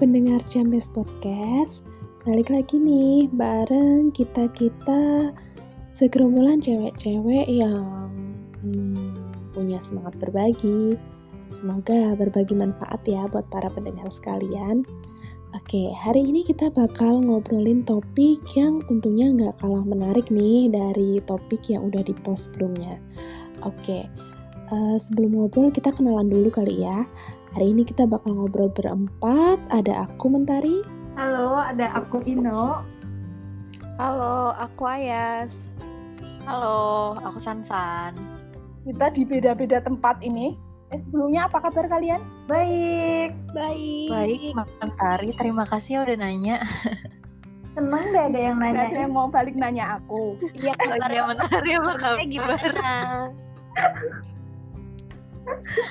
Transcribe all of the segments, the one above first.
pendengar Jambes Podcast Balik lagi nih bareng kita-kita Segerombolan cewek-cewek yang hmm, punya semangat berbagi. Semoga berbagi manfaat ya buat para pendengar sekalian. Oke, hari ini kita bakal ngobrolin topik yang tentunya nggak kalah menarik nih dari topik yang udah di post sebelumnya. Oke, uh, sebelum ngobrol kita kenalan dulu kali ya Hari ini kita bakal ngobrol berempat. Ada aku Mentari. Halo, ada aku Ino. Halo, aku Ayas. Halo, aku Sansan. Kita di beda-beda tempat ini. Eh, sebelumnya apa kabar kalian? Baik. Baik. Baik, Mentari. Terima kasih ya udah nanya. Seneng deh ada yang nanya. Ada yang mau balik nanya aku. Iya, Mentari. Oh, Mentari apa kabar? Gimana?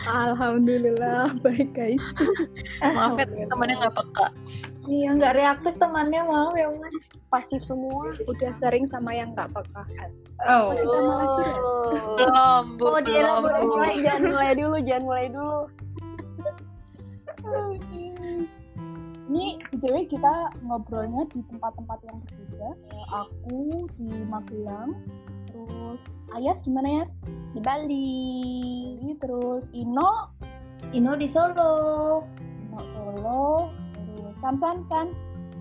Alhamdulillah baik guys. Maaf ya temannya nggak peka. Iya nggak reaktif temannya maaf ya mas. Pasif semua. Udah sering sama yang nggak peka. Oh. oh. Belum bu. Oh, belum. Mulai jangan mulai dulu jangan mulai dulu. Ini btw kita ngobrolnya di tempat-tempat yang berbeda. Aku di Magelang, terus Ayas di mana Yas? Di Bali. Terus Ino? Ino di Solo. Ino Solo. Terus Samsan kan?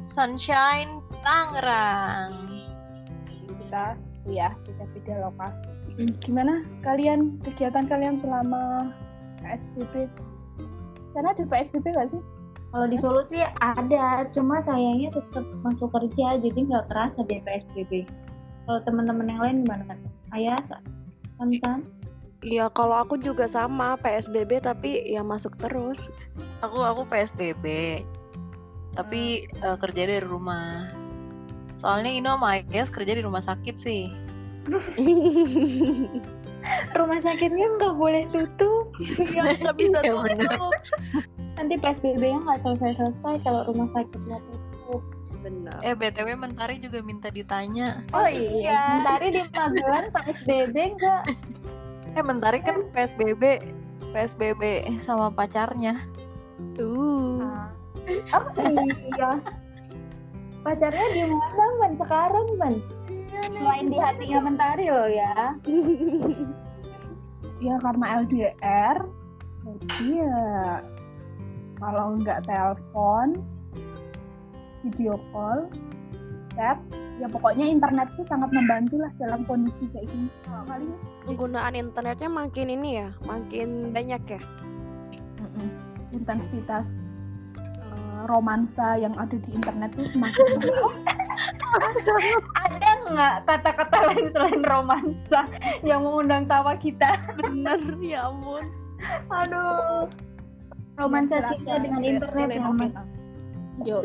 Sunshine Tangerang. Kita ya beda-beda lokasi. Gimana kalian kegiatan kalian selama PSBB? Karena ada PSBB gak sih? Kalau di Solo sih ada, cuma sayangnya tetap masuk kerja, jadi nggak kerasa deh PSBB. Kalau teman-teman yang lain gimana? Ayah, Samsan? Iya, kalau aku juga sama PSBB tapi ya masuk terus. Aku aku PSBB, tapi hmm. uh, kerja dari rumah. Soalnya Ino sama Ayas kerja di rumah sakit sih. rumah sakitnya nggak boleh tutup. Ya nggak bisa iya, tutup. Nanti PSBB-nya nggak selesai-selesai kalau rumah sakitnya tutup benar. Eh btw mentari juga minta ditanya. Oh iya. Mentari di Magelang psbb enggak eh mentari kan psbb psbb sama pacarnya. Uh oh iya. Pacarnya di mana man? Sekarang man? Selain di hatinya mentari loh ya. Ya karena LDR jadi ya. Kalau nggak telepon video call, chat, ya pokoknya internet tuh sangat membantu lah dalam kondisi kayak gini. Kalau kali penggunaan internetnya makin ini ya, makin banyak ya. Mm-mm. Intensitas uh, romansa yang ada di internet tuh semakin ada nggak kata-kata lain selain romansa yang mengundang tawa kita? Bener ya ampun. Aduh. Romansa cinta dengan internet ya, Yo.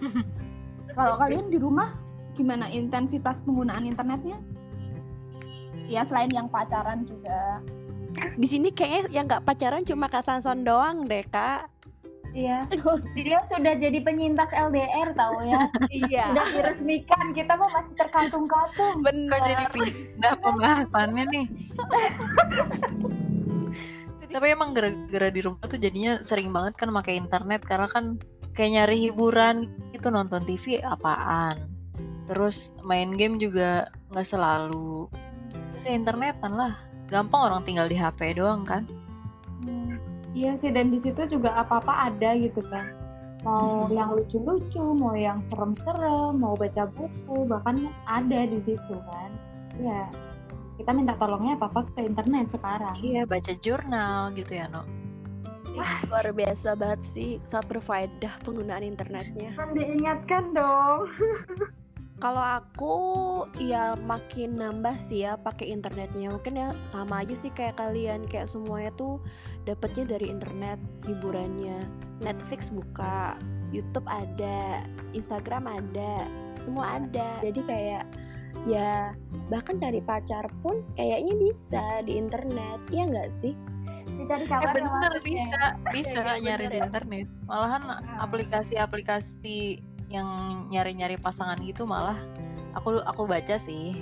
Kalau kalian di rumah gimana intensitas penggunaan internetnya? Ya selain yang pacaran juga. Di sini kayaknya yang nggak pacaran cuma Kak Sanson doang deh kak. Iya. Dia sudah jadi penyintas LDR tahu ya. iya. Sudah diresmikan, kita mah masih terkantung-kantung. Benar. Kok jadi pindah pembahasannya nih. Tapi emang gara-gara di rumah tuh jadinya sering banget kan pakai internet karena kan kayak nyari hiburan itu nonton TV apaan. Terus main game juga nggak selalu. Terus ya internetan lah. Gampang orang tinggal di HP doang kan. Hmm, iya sih dan di situ juga apa-apa ada gitu kan mau hmm. yang lucu-lucu mau yang serem-serem mau baca buku bahkan ada di situ kan. Ya kita minta tolongnya apa-apa ke internet sekarang. Iya baca jurnal gitu ya no Wah, luar biasa banget sih saat berfaedah penggunaan internetnya. Kan diingatkan dong. Kalau aku ya makin nambah sih ya pakai internetnya. Mungkin ya sama aja sih kayak kalian kayak semuanya tuh dapetnya dari internet hiburannya. Netflix buka, YouTube ada, Instagram ada, semua ada. Jadi kayak ya bahkan cari pacar pun kayaknya bisa di internet, ya nggak sih? Dicari kabar eh, bener bisa ya. bisa ya, nyari di internet malahan nah. aplikasi-aplikasi yang nyari-nyari pasangan gitu malah aku aku baca sih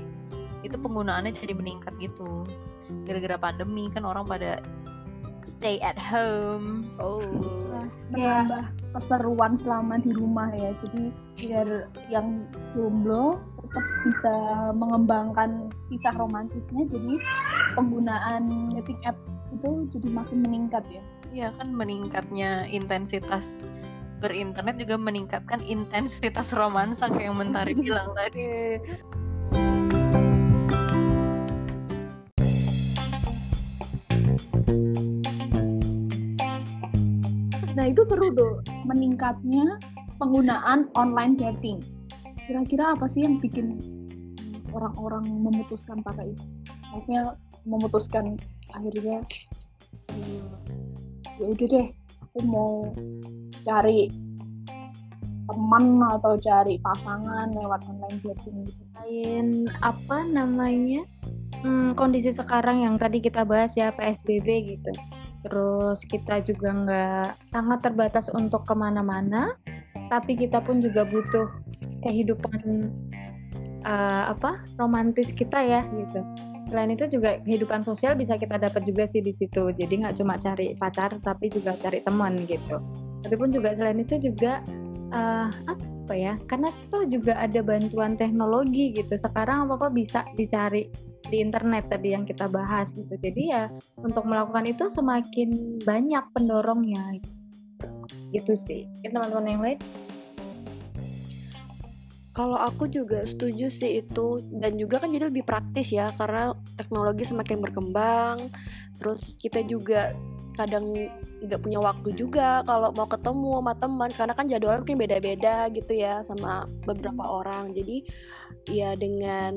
itu penggunaannya jadi meningkat gitu gara-gara pandemi kan orang pada stay at home. Oh. menambah keseruan selama di rumah ya jadi biar yang jomblo tetap bisa mengembangkan kisah romantisnya jadi penggunaan dating app itu jadi makin meningkat ya. Iya kan meningkatnya intensitas berinternet juga meningkatkan intensitas romansa kayak yang Mentari bilang tadi. nah itu seru tuh meningkatnya penggunaan online dating. Kira-kira apa sih yang bikin orang-orang memutuskan pakai itu? Maksudnya memutuskan akhirnya hmm, ya udah deh aku mau cari teman atau cari pasangan lewat online dating gitu Selain apa namanya hmm, kondisi sekarang yang tadi kita bahas ya PSBB gitu. Terus kita juga nggak sangat terbatas untuk ke mana-mana, tapi kita pun juga butuh kehidupan uh, apa romantis kita ya gitu. Selain itu juga kehidupan sosial bisa kita dapat juga sih di situ. Jadi nggak cuma cari pacar, tapi juga cari teman gitu. Tapi pun juga selain itu juga uh, apa ya? Karena itu juga ada bantuan teknologi gitu. Sekarang apa apa bisa dicari di internet tadi yang kita bahas gitu. Jadi ya untuk melakukan itu semakin banyak pendorongnya gitu sih. Teman-teman yang lain Kalau aku juga setuju sih itu dan juga kan jadi lebih praktis ya karena teknologi semakin berkembang. Terus kita juga kadang nggak punya waktu juga kalau mau ketemu sama teman karena kan jadwalnya mungkin beda-beda gitu ya sama beberapa orang. Jadi ya dengan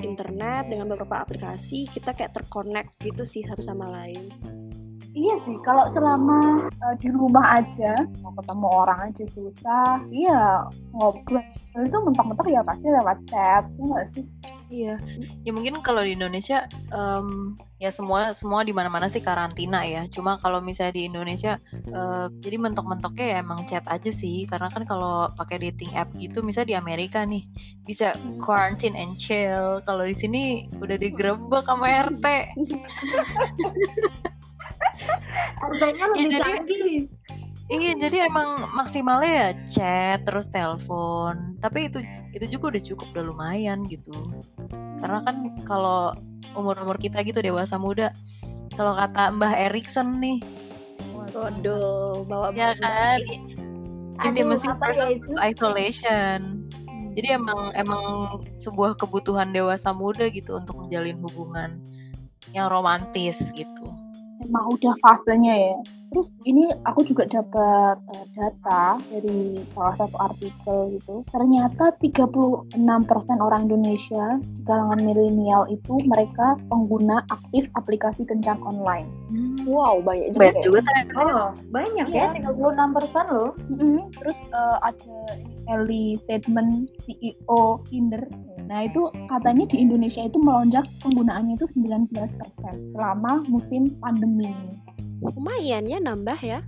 internet dengan beberapa aplikasi kita kayak terkonek gitu sih satu sama lain. Iya sih, kalau selama uh, di rumah aja mau ketemu orang aja susah, iya ngobrol itu mentok-mentok ya pasti lewat chat, ya nggak sih? Iya, ya mungkin kalau di Indonesia em, ya semua semua di mana-mana sih karantina ya. Cuma kalau misalnya di Indonesia eh, jadi mentok-mentoknya ya emang chat aja sih. Karena kan kalau pakai dating app gitu, misalnya di Amerika nih bisa quarantine and chill. Kalau di sini udah digerebek sama RT. harganya Ya, jadi- canggih. Iya, jadi emang maksimalnya ya chat terus telepon. Tapi itu itu juga udah cukup udah lumayan gitu. Karena kan kalau umur-umur kita gitu dewasa muda, kalau kata Mbah Erikson nih, Waduh, bawa ya kan Aduh, intimacy apa ya versus itu? isolation. Jadi emang emang sebuah kebutuhan dewasa muda gitu untuk menjalin hubungan yang romantis gitu. Emang udah fasenya ya. Terus ini aku juga dapat uh, data dari salah satu artikel gitu. Ternyata 36% orang Indonesia di kalangan milenial itu mereka pengguna aktif aplikasi kencan online. Wow, banyak juga. Banyak ya. juga ternyata. Oh, banyak Iya. ya, 36% loh. Mm-mm. Terus uh, ada Ellie Sedman, CEO Tinder. Nah itu katanya di Indonesia itu melonjak penggunaannya itu 19% selama musim pandemi. Lumayan ya nambah ya.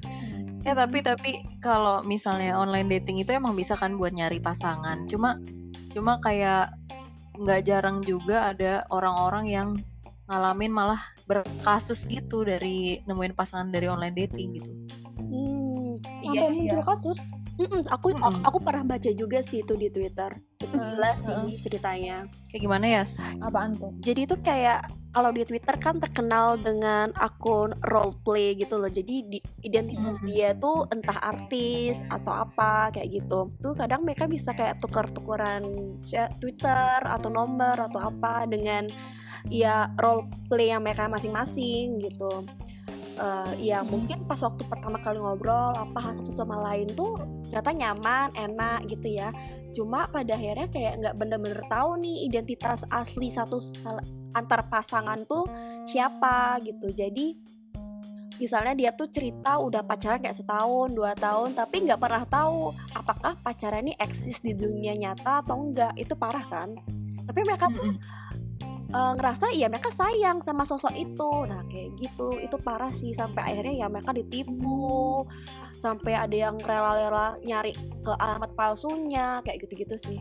Eh tapi tapi kalau misalnya online dating itu emang bisa kan buat nyari pasangan. Cuma cuma kayak nggak jarang juga ada orang-orang yang ngalamin malah berkasus gitu dari nemuin pasangan dari online dating gitu. Hmm, Sampai iya muncul iya. kasus. Mm-mm, aku Mm-mm. aku pernah baca juga sih itu di Twitter. Itu gila sih ceritanya. Kayak gimana ya? Apaan tuh? Jadi itu kayak kalau di Twitter kan terkenal dengan akun role play gitu loh. Jadi di, identitas Mhm. dia tuh entah artis atau apa kayak gitu. Tuh kadang mereka bisa kayak tukar-tukaran chat Twitter atau nomor atau apa dengan ya role play yang mereka masing-masing gitu. Eh, ya mungkin pas waktu pertama kali ngobrol apa satu sama lain tuh ternyata nyaman enak gitu ya. Cuma pada akhirnya kayak nggak bener-bener tahu nih identitas asli satu antar pasangan tuh siapa gitu. Jadi misalnya dia tuh cerita udah pacaran kayak setahun dua tahun tapi nggak pernah tahu apakah pacaran ini eksis di dunia nyata atau enggak itu parah kan? Tapi mereka tuh. Eh, ngerasa ya mereka sayang sama sosok itu nah kayak gitu itu parah sih sampai akhirnya ya mereka ditipu sampai ada yang rela-rela nyari ke alamat palsunya kayak gitu-gitu sih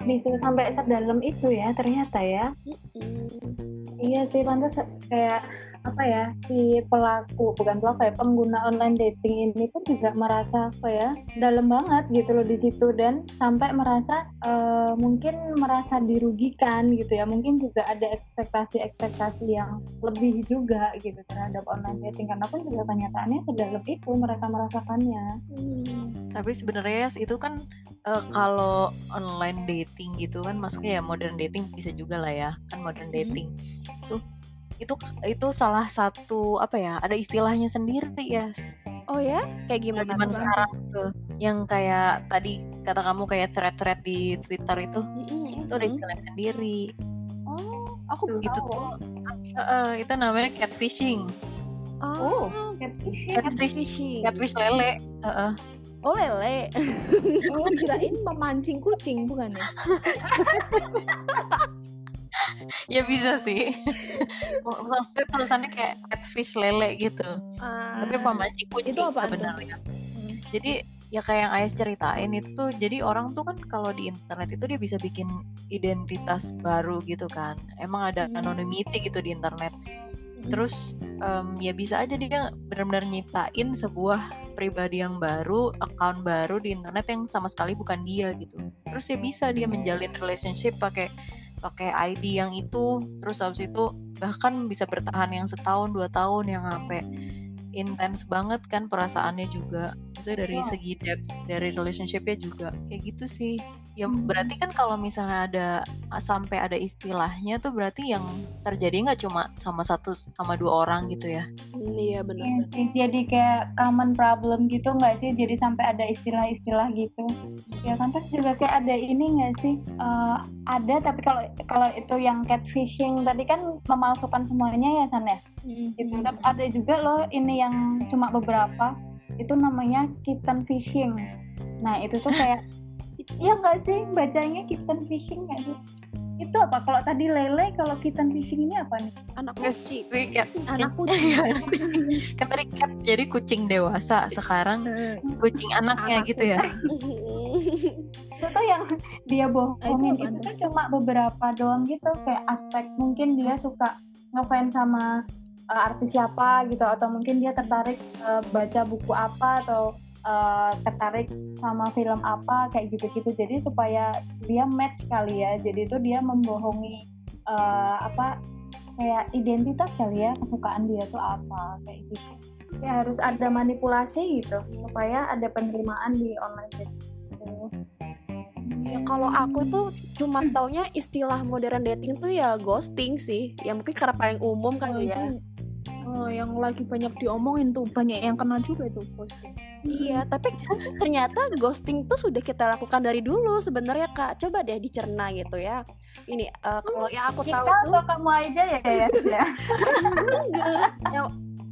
Bisa sampai sedalam itu ya ternyata ya. Mm-mm. Iya sih, pantas kayak apa ya si pelaku bukan pelaku ya pengguna online dating ini pun juga merasa apa ya dalam banget gitu loh di situ dan sampai merasa uh, mungkin merasa dirugikan gitu ya mungkin juga ada ekspektasi-ekspektasi yang lebih juga gitu terhadap online dating karena pun juga kenyataannya sedalam itu mereka merasakannya. Hmm. Tapi sebenarnya itu kan uh, kalau online dating gitu kan masuknya ya modern dating bisa juga lah ya kan modern hmm. dating hmm. Itu itu itu salah satu apa ya ada istilahnya sendiri ya yes. oh ya kayak gimana zaman sekarang tuh yang kayak tadi kata kamu kayak thread-thread di Twitter itu mm-hmm. itu ada istilahnya sendiri oh aku itu tuh uh, uh, itu namanya catfishing oh, oh catfishing catfishing catfish lele uh, uh. Oh lele. oh kirain memancing kucing bukan ya? ya bisa sih maksudnya tulisannya kayak catfish lele gitu uh, tapi pemancing kucing sebenarnya hmm. jadi ya kayak yang Ayas ceritain itu tuh jadi orang tuh kan kalau di internet itu dia bisa bikin identitas baru gitu kan emang ada hmm. anonymity gitu di internet hmm. terus um, ya bisa aja dia benar-benar nyiptain sebuah pribadi yang baru, account baru di internet yang sama sekali bukan dia gitu. Terus ya bisa dia menjalin relationship pakai pakai ID yang itu terus habis itu bahkan bisa bertahan yang setahun dua tahun yang sampai intens banget kan perasaannya juga. Maksudnya dari segi depth dari relationshipnya juga kayak gitu sih ya hmm. berarti kan kalau misalnya ada sampai ada istilahnya tuh berarti yang terjadi nggak cuma sama satu sama dua orang gitu ya? Iya benar iya sih jadi kayak common problem gitu nggak sih? Jadi sampai ada istilah-istilah gitu. Ya kan terus juga kayak ada ini nggak sih? Uh, ada tapi kalau kalau itu yang catfishing tadi kan memalsukan semuanya ya san ya? Hmm. gitu. Tapi ada juga loh ini yang cuma beberapa. Itu namanya kitten fishing. Nah itu tuh kayak Iya nggak sih bacanya kitten fishing nggak sih? Itu apa? Kalau tadi lele, kalau kitten fishing ini apa nih? Anak kucing. Ya. Anak kucing. anak kucing. kan tadi cat jadi kucing dewasa, sekarang kucing anaknya anak gitu ya. itu tuh yang dia bohongin itu, itu tuh cuma beberapa doang gitu kayak aspek mungkin dia suka ngefans sama uh, artis siapa gitu atau mungkin dia tertarik uh, baca buku apa atau uh, tertarik sama film apa kayak gitu-gitu. Jadi supaya dia match kali ya. Jadi itu dia membohongi uh, apa kayak identitas kali ya kesukaan dia tuh apa kayak gitu. Ya harus ada manipulasi gitu supaya ada penerimaan di online dating Ya kalau aku tuh cuma taunya istilah modern dating tuh ya ghosting sih. Ya mungkin karena paling umum kan oh, ya. Oh, yang lagi banyak diomongin tuh banyak yang kenal juga itu ghosting. Iya, tapi ternyata ghosting tuh sudah kita lakukan dari dulu sebenarnya kak. Coba deh dicerna gitu ya. Ini uh, kalau yang aku tahu tuh kamu aja ya ya. ya.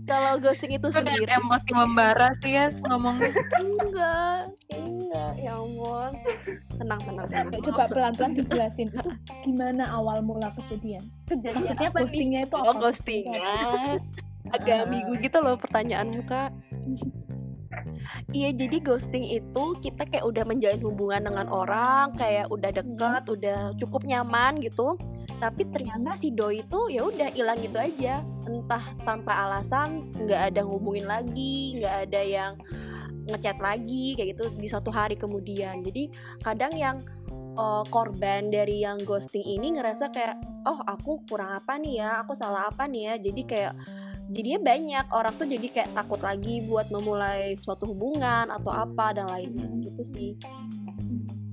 kalau ghosting itu Udah sendiri emosi membara sih ya ngomongnya enggak enggak ya ampun tenang tenang, tenang. coba pelan pelan dijelasin. Itu gimana awal mula kejadian? Kejadian maksudnya ghostingnya itu oh, apa? ghostingnya. Agak ambigu gitu loh pertanyaan muka Iya jadi ghosting itu kita kayak udah menjalin hubungan dengan orang kayak udah deket, hmm. udah cukup nyaman gitu. Tapi ternyata si doi itu ya udah hilang gitu aja, entah tanpa alasan, nggak ada ngubungin lagi, nggak ada yang ngechat lagi kayak gitu di suatu hari kemudian. Jadi kadang yang uh, korban dari yang ghosting ini ngerasa kayak oh aku kurang apa nih ya, aku salah apa nih ya. Jadi kayak jadinya banyak orang tuh jadi kayak takut lagi buat memulai suatu hubungan atau apa dan lainnya gitu sih.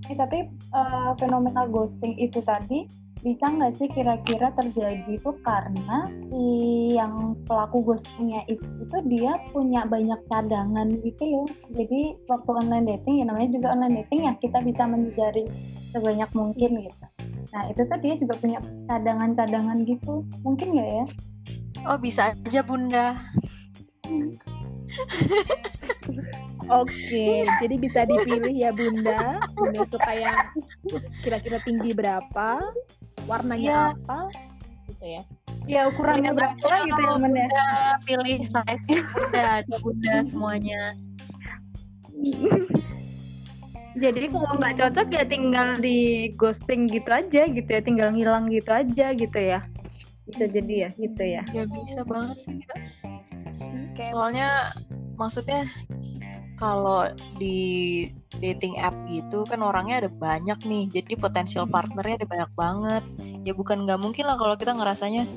Eh, tapi uh, fenomena ghosting itu tadi bisa nggak sih kira-kira terjadi itu karena si yang pelaku ghostingnya itu, itu dia punya banyak cadangan gitu ya jadi waktu online dating ya namanya juga online dating ya kita bisa mencari sebanyak mungkin gitu. Nah itu tuh dia juga punya cadangan-cadangan gitu. Mungkin nggak ya? Oh bisa aja bunda. Oke, jadi bisa dipilih ya bunda. Bunda suka yang kira-kira tinggi berapa, warnanya ya. apa, gitu ya. Ya ukurannya berapa gitu ya bunda. Ya? Pilih size bunda, ada bunda semuanya. Jadi kalau nggak cocok ya tinggal di ghosting gitu aja gitu ya, tinggal ngilang gitu aja gitu ya. bisa jadi ya gitu ya ya bisa banget sih ya. Soalnya maksudnya kalau di dating app gitu kan orangnya ada banyak nih. Jadi potensial partnernya ada banyak banget. Ya bukan nggak mungkin lah kalau kita ngerasanya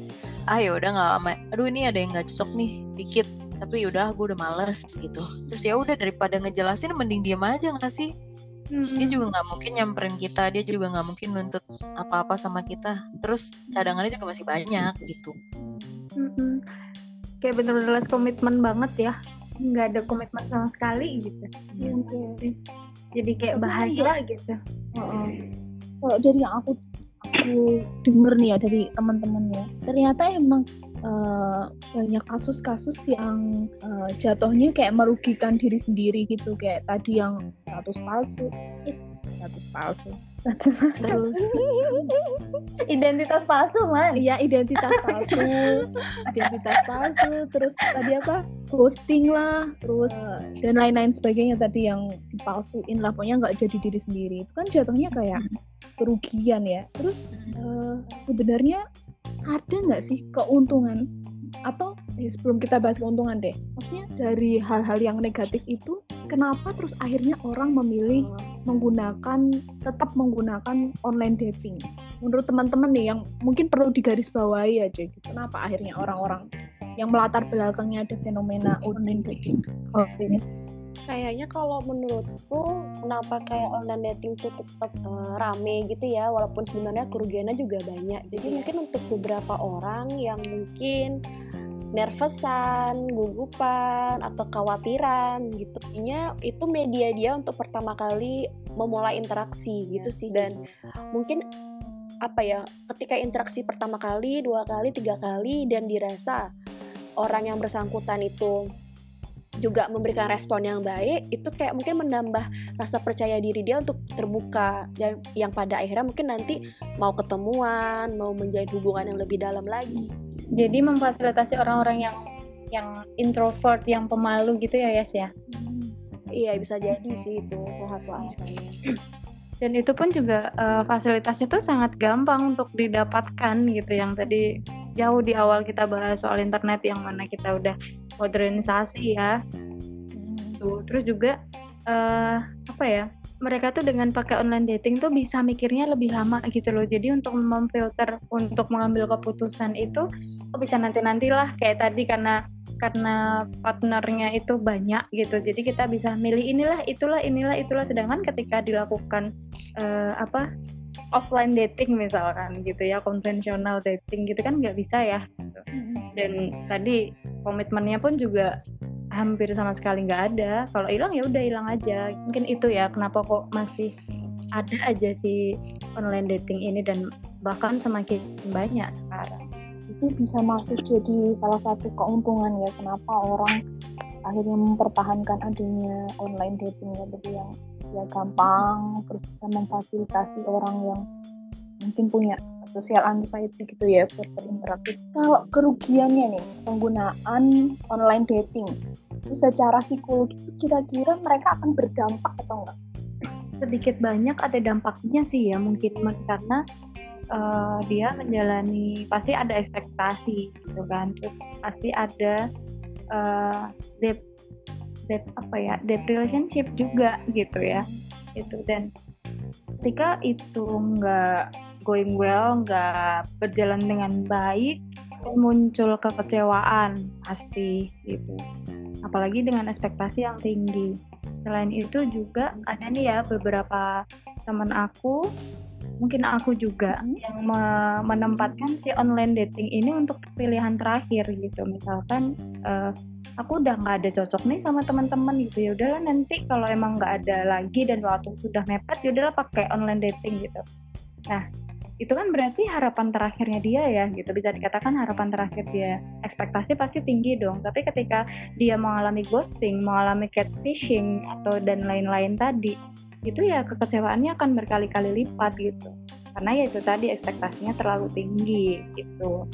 ah ya udah nggak aduh ini ada yang nggak cocok nih dikit. Tapi yaudah gue udah males gitu. Terus ya udah daripada ngejelasin mending diem aja nggak sih? Dia juga nggak mungkin nyamperin kita dia juga nggak mungkin nuntut apa-apa sama kita. Terus cadangannya juga masih banyak gitu. Mm-mm. kayak bener-bener komitmen banget ya nggak ada komitmen sama sekali gitu. Jadi kayak bahaya gitu. Kalau dari yang aku aku denger nih ya dari teman-teman ya ternyata emang eh, banyak kasus-kasus yang eh, jatuhnya kayak merugikan diri sendiri gitu. Kayak tadi yang status palsu it's status palsu terus identitas palsu man. Iya identitas palsu. Identitas palsu terus tadi apa? Ghosting lah terus dan lain-lain sebagainya tadi yang dipalsuin lah. Pokoknya nggak jadi diri sendiri. Itu kan jatuhnya kayak kerugian ya. Terus eh, sebenarnya ada nggak sih keuntungan atau eh, sebelum kita bahas keuntungan deh maksudnya dari hal-hal yang negatif itu kenapa terus akhirnya orang memilih menggunakan tetap menggunakan online dating? Menurut teman-teman nih yang mungkin perlu digarisbawahi aja gitu kenapa akhirnya orang-orang yang melatar belakangnya ada fenomena online dating? Oke. Kayaknya kalau menurutku kenapa kayak online dating tuh tetap eh, rame gitu ya walaupun sebenarnya kerugiannya juga banyak. Jadi mungkin untuk beberapa orang yang mungkin nervousan, gugupan atau khawatiran gitu. Intinya itu media dia untuk pertama kali memulai interaksi gitu sih. Dan mungkin apa ya ketika interaksi pertama kali, dua kali, tiga kali dan dirasa orang yang bersangkutan itu juga memberikan respon yang baik itu kayak mungkin menambah rasa percaya diri dia untuk terbuka. Dan yang pada akhirnya mungkin nanti mau ketemuan mau menjalin hubungan yang lebih dalam lagi jadi memfasilitasi orang-orang yang yang introvert yang pemalu gitu ya Yas ya? Iya bisa jadi sih itu salah satu alasannya dan itu pun juga fasilitasnya tuh sangat gampang untuk didapatkan gitu. Yang tadi jauh di awal kita bahas soal internet yang mana kita udah modernisasi ya. Tuh terus juga eh, apa ya mereka tuh dengan pakai online dating tuh bisa mikirnya lebih lama gitu loh. Jadi untuk memfilter untuk mengambil keputusan itu oh bisa nanti nantilah kayak tadi karena karena partnernya itu banyak gitu. Jadi kita bisa milih inilah itulah inilah itulah. Sedangkan ketika dilakukan eh, apa offline dating misalkan gitu ya konvensional dating gitu kan nggak bisa ya. Gitu. dan tadi komitmennya pun juga hampir sama sekali nggak ada. Kalau hilang ya udah hilang aja. Mungkin itu ya kenapa kok masih ada aja si online dating ini dan bahkan semakin banyak sekarang. Itu bisa masuk jadi salah satu keuntungan ya kenapa orang akhirnya mempertahankan adanya online dating ya jadi yang ya gampang terus bisa memfasilitasi orang yang mungkin punya social anxiety gitu ya buat berinteraksi kalau kerugiannya nih penggunaan online dating itu secara psikologi kira-kira mereka akan berdampak atau enggak? Sedikit banyak ada dampaknya sih ya mungkin karena eh, dia menjalani pasti ada ekspektasi gitu kan. Terus pasti ada eh, dep dep apa ya dep relationship juga gitu ya. Itu dan ketika itu nggak going well nggak berjalan dengan baik muncul kekecewaan pasti gitu. Apalagi dengan ekspektasi yang tinggi. Selain itu juga ada nih ya beberapa teman aku mungkin aku juga yang me- menempatkan si online dating ini untuk pilihan terakhir gitu. Misalkan eh, aku udah nggak ada cocok nih sama teman-teman gitu. Ya udahlah nanti kalau emang nggak ada lagi dan waktu sudah mepet ya udahlah pakai online dating gitu. Nah itu kan berarti harapan terakhirnya dia ya gitu. Bisa dikatakan harapan terakhir dia. Ekspektasi pasti tinggi dong. Tapi ketika dia mengalami ghosting mengalami catfishing atau dan lain-lain tadi itu ya kekecewaannya akan berkali-kali lipat gitu. Karena ya itu tadi ekspektasinya terlalu tinggi gitu.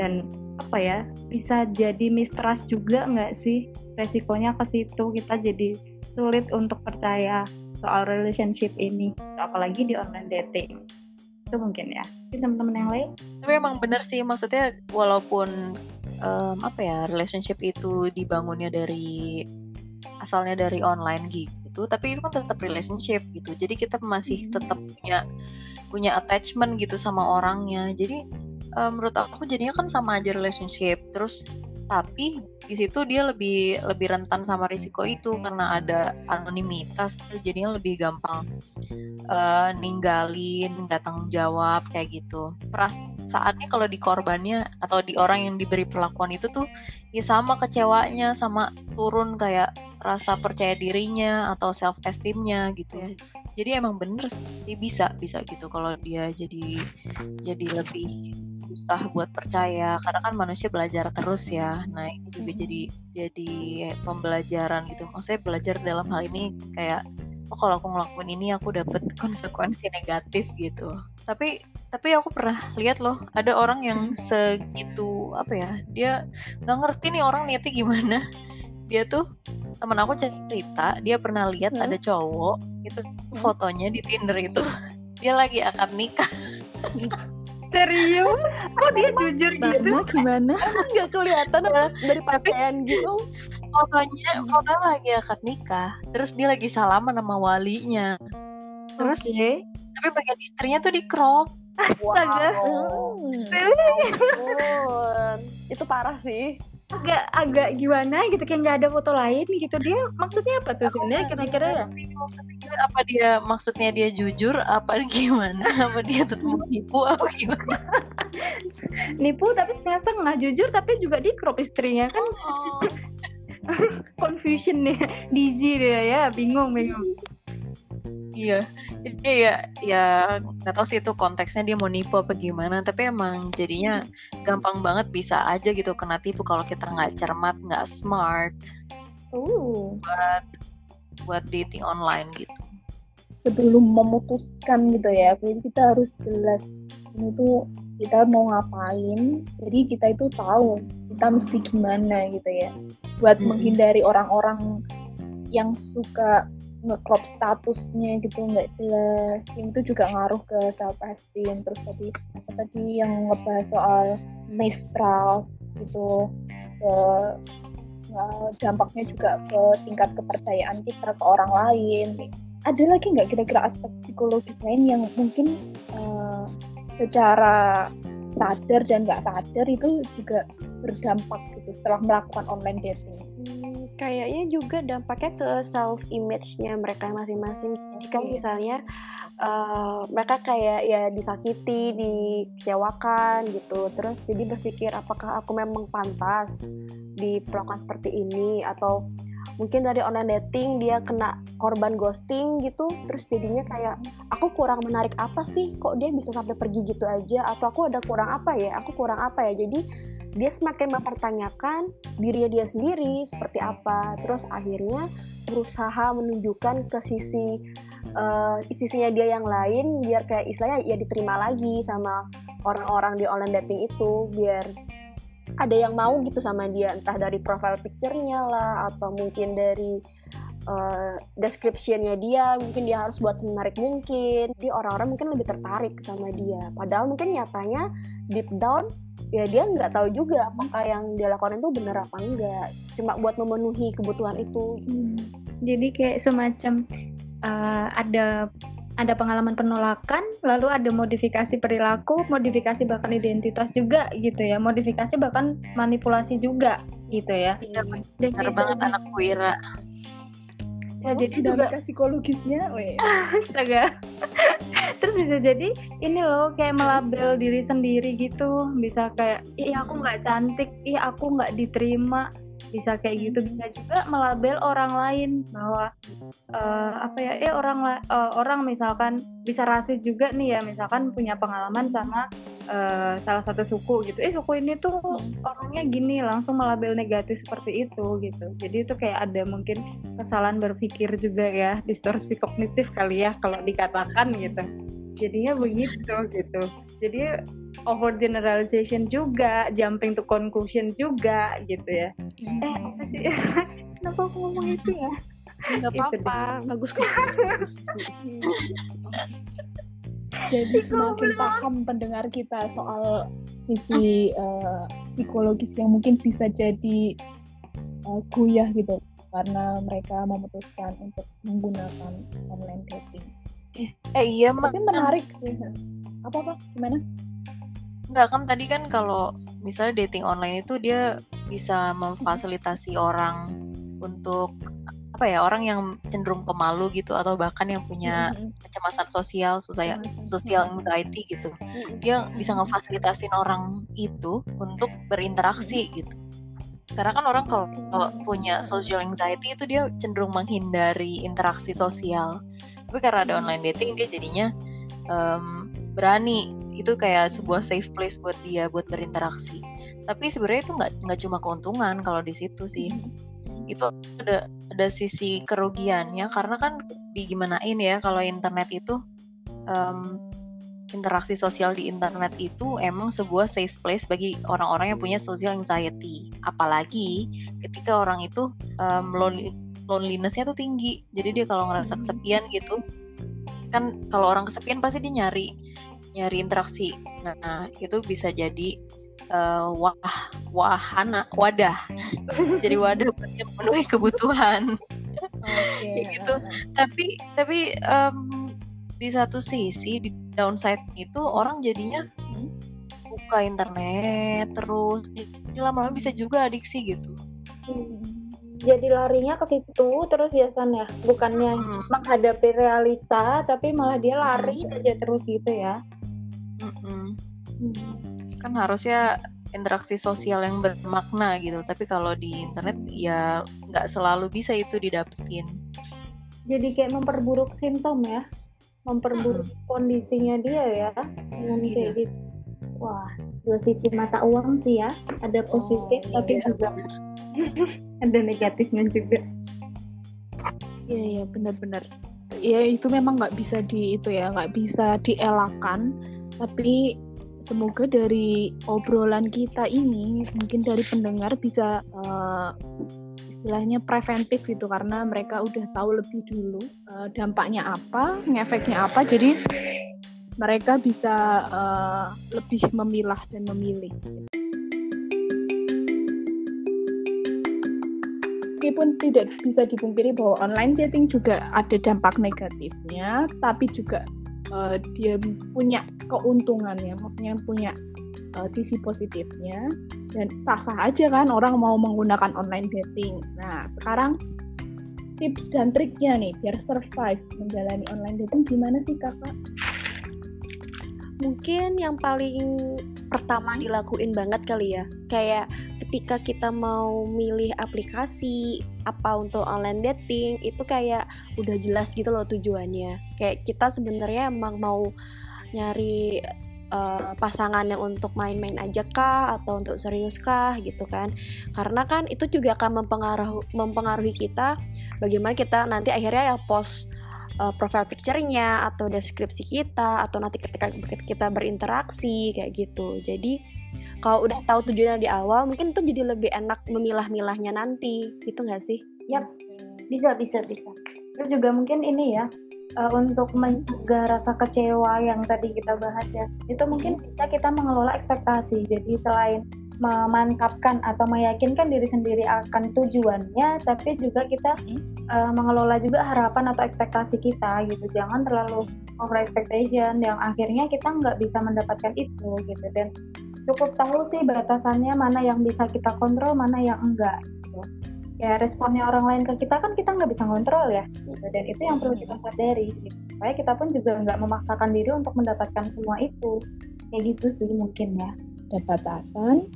Dan apa ya bisa jadi mistrust juga nggak sih? Resikonya ke situ kita jadi sulit untuk percaya soal relationship ini. Apalagi di online dating itu mungkin ya teman-teman yang lain Tapi emang bener sih maksudnya walaupun em, apa ya relationship itu dibangunnya dari asalnya dari online gitu, tapi itu kan tetap relationship gitu. Jadi kita masih tetap punya punya attachment gitu sama orangnya. Jadi em, menurut aku jadinya kan sama aja relationship. Terus tapi di situ dia lebih lebih rentan sama risiko itu karena ada anonimitas jadinya lebih gampang eh, ninggalin nggak tanggung jawab kayak gitu. Perasaannya kalau di korbannya atau di orang yang diberi perlakuan itu tuh ya sama kecewanya sama turun kayak rasa percaya dirinya atau self esteemnya gitu ya. Jadi emang bener sih bisa bisa gitu kalau dia jadi jadi lebih susah buat percaya karena kan manusia belajar terus ya. Nah ini juga jadi jadi pembelajaran gitu. Maksudnya belajar dalam hal ini kayak oh kalau aku ngelakuin ini aku dapet konsekuensi negatif gitu. Tapi tapi aku pernah lihat loh ada orang yang segitu apa ya dia nggak ngerti nih orang niatnya gimana. Dia tuh temen aku cerita dia pernah lihat Hmm. ada cowok itu fotonya di Tinder itu. Dia lagi akad nikah serius kok dia jujur gitu Gimana gimana? nggak kelihatan dari pakaian gitu fotonya fotonya lagi akad nikah terus dia lagi salaman sama walinya terus Oke. tapi bagian istrinya tuh di crop Astaga. Hmm. Really? Ampun. itu parah sih agak agak gimana gitu kayak nggak ada foto lain gitu. Dia maksudnya apa tuh sebenarnya kira-kira ya? maksudnya apa dia maksudnya dia jujur apa gimana? Apa dia tetap nipu apa gimana? Nipu tapi setengah-setengah jujur tapi juga di crop istrinya. Kan confusion nih Dizzy dia ya bingung bingung iya jadi ya ya nggak tahu sih itu konteksnya dia mau nipu apa gimana tapi emang jadinya gampang banget bisa aja gitu kena tipu kalau kita nggak cermat nggak smart Uh, buat dating online gitu sebelum memutuskan gitu ya, jadi kita harus jelas ini tuh kita mau ngapain. Jadi kita itu tahu kita mesti gimana gitu ya. Buat Mm-mm. menghindari orang-orang yang suka nge-crop statusnya gitu nggak jelas. Itu juga ngaruh ke self esteem. Terus tadi tadi yang ngebahas soal mistrust gitu ke eh, dampaknya juga ke tingkat kepercayaan kita ke orang lain. Ada lagi nggak kira-kira aspek psikologis lain yang mungkin eh, secara sadar dan nggak sadar itu juga berdampak gitu setelah melakukan online dating? Kayaknya juga dampaknya ke self image-nya mereka masing-masing. Jadi kan Oke. misalnya eh, mereka kayak ya disakiti, dikecewakan gitu. Terus jadi berpikir apakah aku memang pantas diperlakukan seperti ini atau mungkin dari online dating dia kena korban ghosting gitu. Terus jadinya kayak aku kurang menarik apa sih? Kok dia bisa sampai pergi gitu aja atau aku ada kurang apa ya? Aku kurang apa ya? Jadi dia semakin mempertanyakan dirinya dia sendiri seperti apa. Terus akhirnya berusaha menunjukkan ke sisi eh, sisinya dia yang lain biar kayak istilahnya ya diterima lagi sama orang-orang di online dating itu biar ada yang mau gitu sama dia. Entah dari profile picture-nya lah atau mungkin dari eh, description-nya dia mungkin dia harus buat semenarik mungkin. Jadi orang-orang mungkin lebih tertarik sama dia. Padahal mungkin nyatanya deep down ya dia nggak tahu juga apakah yang dia lakukan itu benar apa enggak. Cuma buat memenuhi kebutuhan itu. Jadi kayak semacam eh, ada ada pengalaman penolakan lalu ada modifikasi perilaku modifikasi bahkan identitas juga gitu ya. Modifikasi bahkan manipulasi juga gitu ya. Iya benar banget anak Wira ya, jadi juga psikologisnya, weh. astaga. Terus bisa jadi ini loh kayak melabel diri sendiri gitu. Bisa kayak ih aku nggak cantik. Ih aku nggak diterima bisa kayak gitu. Bisa juga melabel orang lain bahwa eh, apa ya eh orang eh, orang misalkan bisa rasis juga nih ya misalkan punya pengalaman sama eh, salah satu suku gitu. Eh suku ini tuh orangnya gini langsung melabel negatif seperti itu gitu. Jadi itu kayak ada mungkin kesalahan berpikir juga ya distorsi kognitif kali ya kalau dikatakan gitu. Jadinya begitu gitu. Jadi over generalization juga jumping to conclusion juga gitu ya. Eh apa sih? Kenapa aku ngomong itu ya? Nggak Itu apa-apa. bagus kok. Jadi semakin paham pendengar kita soal sisi uh, psikologis yang mungkin bisa jadi uh, goyah gitu. Karena mereka memutuskan untuk menggunakan online dating. Eh iya Tapi menarik sih. Apa apa? Gimana? Enggak kan tadi kan kalau misalnya dating online itu dia bisa memfasilitasi orang untuk apa ya orang yang cenderung pemalu gitu atau bahkan yang punya kecemasan sosial sosial social anxiety gitu. Dia bisa ngefasilitasin orang itu untuk berinteraksi gitu. Karena kan orang kalau punya social anxiety itu dia cenderung menghindari interaksi sosial. Tapi karena ada online dating dia jadinya um, berani itu kayak sebuah safe place buat dia buat berinteraksi. Tapi sebenarnya itu nggak nggak cuma keuntungan kalau di situ sih. Itu ada ada sisi kerugiannya karena kan digimanain ya kalau internet itu um, interaksi sosial di internet itu emang sebuah safe place bagi orang-orang yang punya social anxiety. Apalagi ketika orang itu um, lonely, lonelinessnya tuh tinggi. Jadi dia kalau ngerasa kesepian gitu kan kalau orang kesepian pasti dia nyari nyari interaksi. Nah itu bisa jadi uh, wah wahana wadah. Jadi wadah buat memenuhi kebutuhan. Okay. gitu. tapi tapi um, di satu sisi di downside itu orang jadinya buka internet terus jadi lama-lama bisa juga adiksi gitu. Jadi larinya ke situ terus biasanya bukannya hmm. menghadapi realita tapi malah dia lari hmm. aja terus gitu ya hmm. kan harusnya interaksi sosial yang bermakna gitu tapi kalau di internet ya nggak selalu bisa itu didapetin jadi kayak memperburuk simptom ya memperburuk hmm. kondisinya dia ya dengan iya. kayak gitu wah dua sisi mata uang sih ya ada positif oh, tapi iya. juga ada negatifnya juga iya iya benar-benar ya itu memang nggak bisa di itu ya nggak bisa dielakkan tapi semoga dari obrolan kita ini mungkin dari pendengar bisa uh, istilahnya preventif gitu karena mereka udah tahu lebih dulu uh, dampaknya apa, ngefeknya apa, jadi mereka bisa uh, lebih memilah dan memilih. Meskipun tidak bisa dipungkiri bahwa online dating juga ada dampak negatifnya, tapi juga uh, dia punya keuntungannya, maksudnya punya uh, sisi positifnya dan sah-sah aja kan orang mau menggunakan online dating. Nah, sekarang tips dan triknya nih biar survive menjalani online dating gimana sih kakak? Mungkin yang paling pertama dilakuin banget kali ya, kayak ketika kita mau milih aplikasi apa untuk online dating itu kayak udah jelas gitu loh tujuannya. Kayak kita sebenarnya emang mau nyari uh, pasangan yang untuk main-main aja kah atau untuk serius kah gitu kan. Karena kan itu juga akan mempengaruhi mempengaruhi kita bagaimana kita nanti akhirnya ya post uh, profile picture-nya atau deskripsi kita atau nanti ketika kita berinteraksi kayak gitu. Jadi kalau udah tahu tujuannya di awal mungkin itu jadi lebih enak memilah-milahnya nanti. Gitu nggak sih? Yap, bisa bisa bisa. Terus juga mungkin ini ya uh, untuk mencegah rasa kecewa yang tadi kita bahas ya itu mungkin bisa kita mengelola ekspektasi. Jadi selain memantapkan atau meyakinkan diri sendiri akan tujuannya tapi juga kita uh, mengelola juga harapan atau ekspektasi kita gitu. Jangan terlalu over expectation yang akhirnya kita nggak bisa mendapatkan itu gitu. Dan cukup tahu sih batasannya mana yang bisa kita kontrol mana yang enggak gitu. Ya responnya orang lain ke kita kan kita nggak bisa kontrol ya. Gitu. dan itu yang perlu kita sadari gitu. supaya kita pun juga nggak memaksakan diri untuk mendapatkan semua itu. Kayak gitu sih mungkin ya. Ada batasan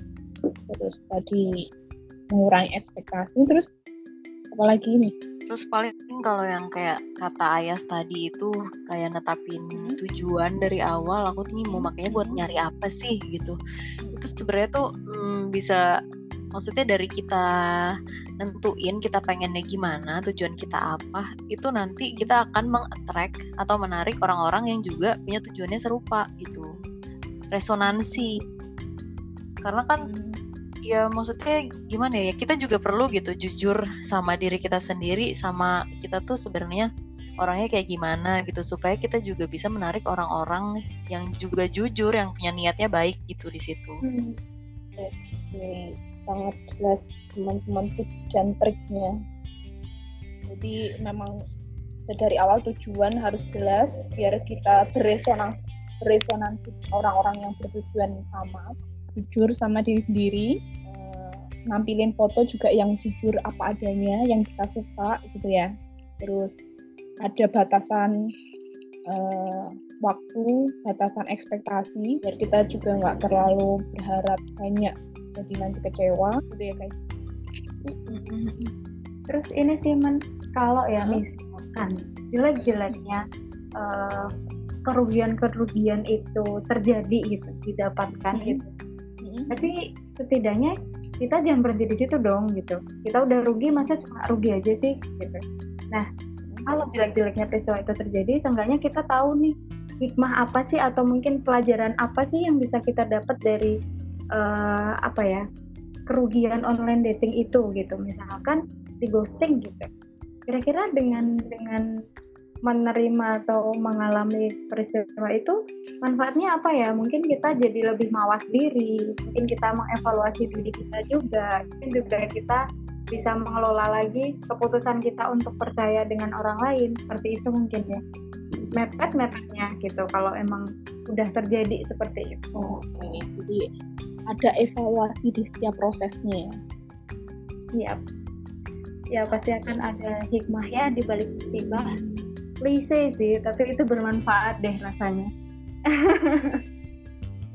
terus tadi mengurangi ekspektasi terus apalagi ini terus paling kalau yang kayak kata Ayas tadi itu kayak netapin tujuan dari awal aku nih mau makanya buat nyari apa sih gitu. Itu sebenarnya tuh hmm, bisa maksudnya dari kita nentuin kita pengennya gimana tujuan kita apa itu nanti kita akan mengattract atau menarik orang-orang yang juga punya tujuannya serupa gitu. Resonansi. Karena kan ya maksudnya gimana ya kita juga perlu gitu jujur sama diri kita sendiri sama kita tuh sebenarnya orangnya kayak gimana gitu supaya kita juga bisa menarik orang-orang yang juga jujur yang punya niatnya baik gitu di situ. Hmm. Oke, sangat jelas teman-teman tips dan triknya. Jadi memang dari awal tujuan harus jelas biar kita beresonansi beresonansi orang-orang yang bertujuan sama, jujur sama diri sendiri, eh, nampilin foto juga yang jujur apa adanya, yang kita suka gitu ya. Terus ada batasan uh, waktu, batasan ekspektasi, biar kita juga nggak terlalu berharap banyak jadi nanti kecewa gitu ya guys. Terus ini sih men kalau ya misalkan jelek-jeleknya eh, kerugian-kerugian itu terjadi gitu didapatkan Mhm. gitu. Tapi setidaknya kita jangan berhenti di situ dong gitu. Kita udah rugi masa cuma rugi aja sih gitu. Nah kalau jelek-jeleknya peristiwa itu terjadi, seenggaknya kita tahu nih hikmah apa sih atau mungkin pelajaran apa sih yang bisa kita dapat dari eh, apa ya kerugian online dating itu gitu. Misalkan di ghosting gitu. Kira-kira dengan dengan menerima atau mengalami peristiwa itu manfaatnya apa ya? Mungkin kita jadi lebih mawas diri, mungkin kita mengevaluasi diri kita juga, mungkin juga kita bisa mengelola lagi keputusan kita untuk percaya dengan orang lain seperti itu mungkin ya mepet mepetnya gitu kalau emang udah terjadi seperti itu Oke, jadi ada evaluasi di setiap prosesnya ya. Iya. Ya pasti akan ada hikmahnya di balik musibah. Klise sih, tapi itu bermanfaat deh rasanya.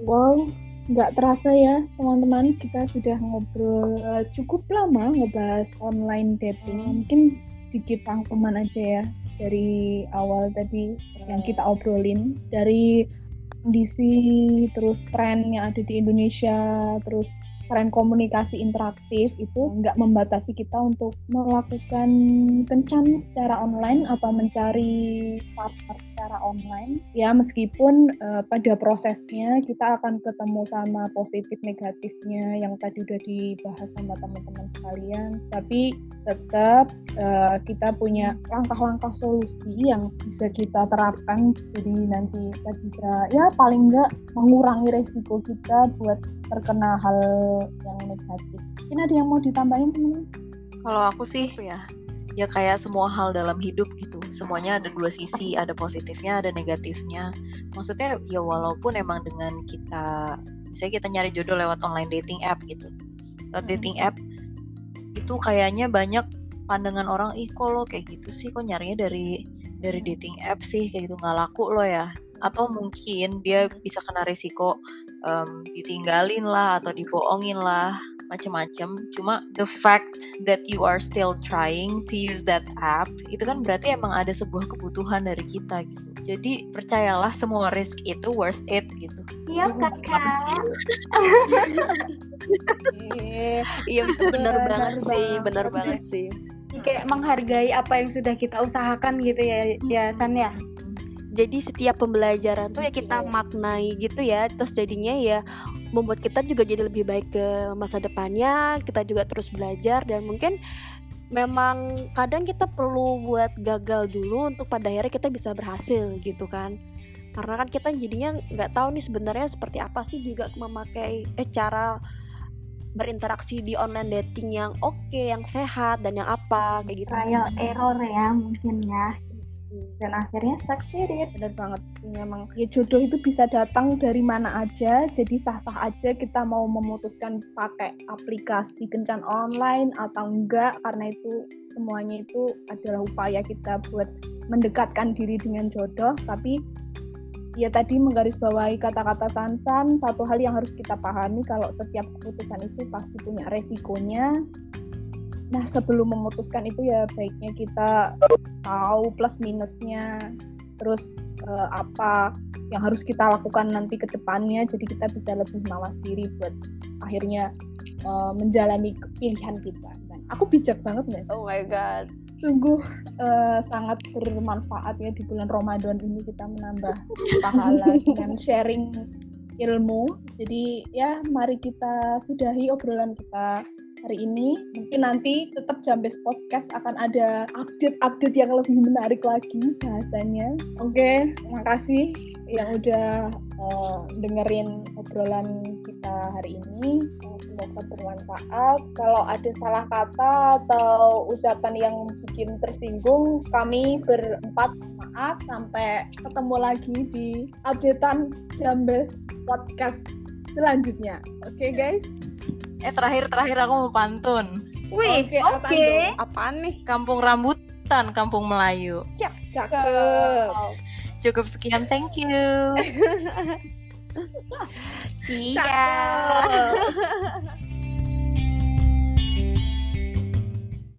Wow, nggak terasa ya teman-teman kita sudah ngobrol eh, cukup lama ngebahas online dating. Mungkin sedikit rangkuman aja ya dari awal tadi yang kita obrolin dari kondisi terus tren yang ada di Indonesia terus tren komunikasi interaktif itu nggak membatasi kita untuk melakukan kencan secara online atau mencari partner secara online. Ya meskipun eh, pada prosesnya kita akan ketemu sama positif negatifnya yang tadi udah dibahas sama teman-teman sekalian. Tapi tetap eh, kita punya langkah-langkah solusi yang bisa kita terapkan. Jadi nanti kita bisa ya paling nggak mengurangi resiko kita buat terkena hal yang negatif. Mungkin ada yang mau ditambahin teman-teman? Kalau aku sih ya, ya kayak semua hal dalam hidup gitu. Semuanya ada dua sisi, ada positifnya, ada negatifnya. Maksudnya ya walaupun emang dengan kita, misalnya kita nyari jodoh lewat online dating app gitu. Lewat Hmm. dating app itu kayaknya banyak pandangan orang, ih kok lo kayak gitu sih, kok nyarinya dari dari dating app sih kayak gitu nggak laku lo ya. Atau mungkin dia bisa kena risiko em, ditinggalin lah atau dibohongin lah macem-macem cuma the fact that you are still trying to use that app itu kan berarti emang ada sebuah kebutuhan dari kita gitu jadi percayalah semua risk itu worth it gitu Iya kakak. Iya bener Bener banget sih, banget. bener banget sih. Kayak menghargai apa yang sudah kita usahakan gitu ya, ya San ya. Jadi setiap pembelajaran tuh ya kita maknai gitu ya, terus jadinya ya membuat kita juga jadi lebih baik ke masa depannya. Kita juga terus belajar dan mungkin memang kadang kita perlu buat gagal dulu untuk pada akhirnya kita bisa berhasil gitu kan. Karena kan kita jadinya nggak tahu nih sebenarnya seperti apa sih juga memakai eh cara berinteraksi di online dating yang oke, yang sehat dan yang apa kayak gitu. Trial error ya mungkin ya. Dan akhirnya succeeded. Bener banget. Memang ya jodoh itu bisa datang dari mana aja. Jadi sah-sah aja kita mau memutuskan pakai aplikasi kencan online atau enggak karena itu semuanya itu adalah upaya kita buat mendekatkan diri dengan jodoh. Tapi ya tadi menggarisbawahi kata-kata Sansan, satu hal yang harus kita pahami kalau setiap keputusan itu pasti punya resikonya. Nah, sebelum memutuskan itu ya baiknya kita tahu plus minusnya, terus eh, apa yang harus kita lakukan nanti ke depannya, jadi kita bisa lebih mawas diri buat akhirnya eh, menjalani pilihan kita. Dan aku bijak banget nggak? Oh my god. Sungguh eh, sangat bermanfaat ya di bulan Ramadan ini kita menambah pahala dengan sharing ilmu. Jadi ya mari kita sudahi obrolan kita hari ini. Mungkin nanti tetap Jambes Podcast akan ada update-update yang lebih menarik lagi bahasanya. Oke, makasih yang udah uh, dengerin obrolan kita hari ini. Semoga bermanfaat. Kalau ada salah kata atau ucapan yang bikin tersinggung, kami berempat maaf. Sampai ketemu lagi di updatean Jambes Podcast selanjutnya. Oke okay, guys? Eh terakhir terakhir aku mau pantun. Wih, oke. Okay, Apaan nih? Kampung rambutan, kampung Melayu. Cak, cakep. Cukup sekian, thank you. See ya.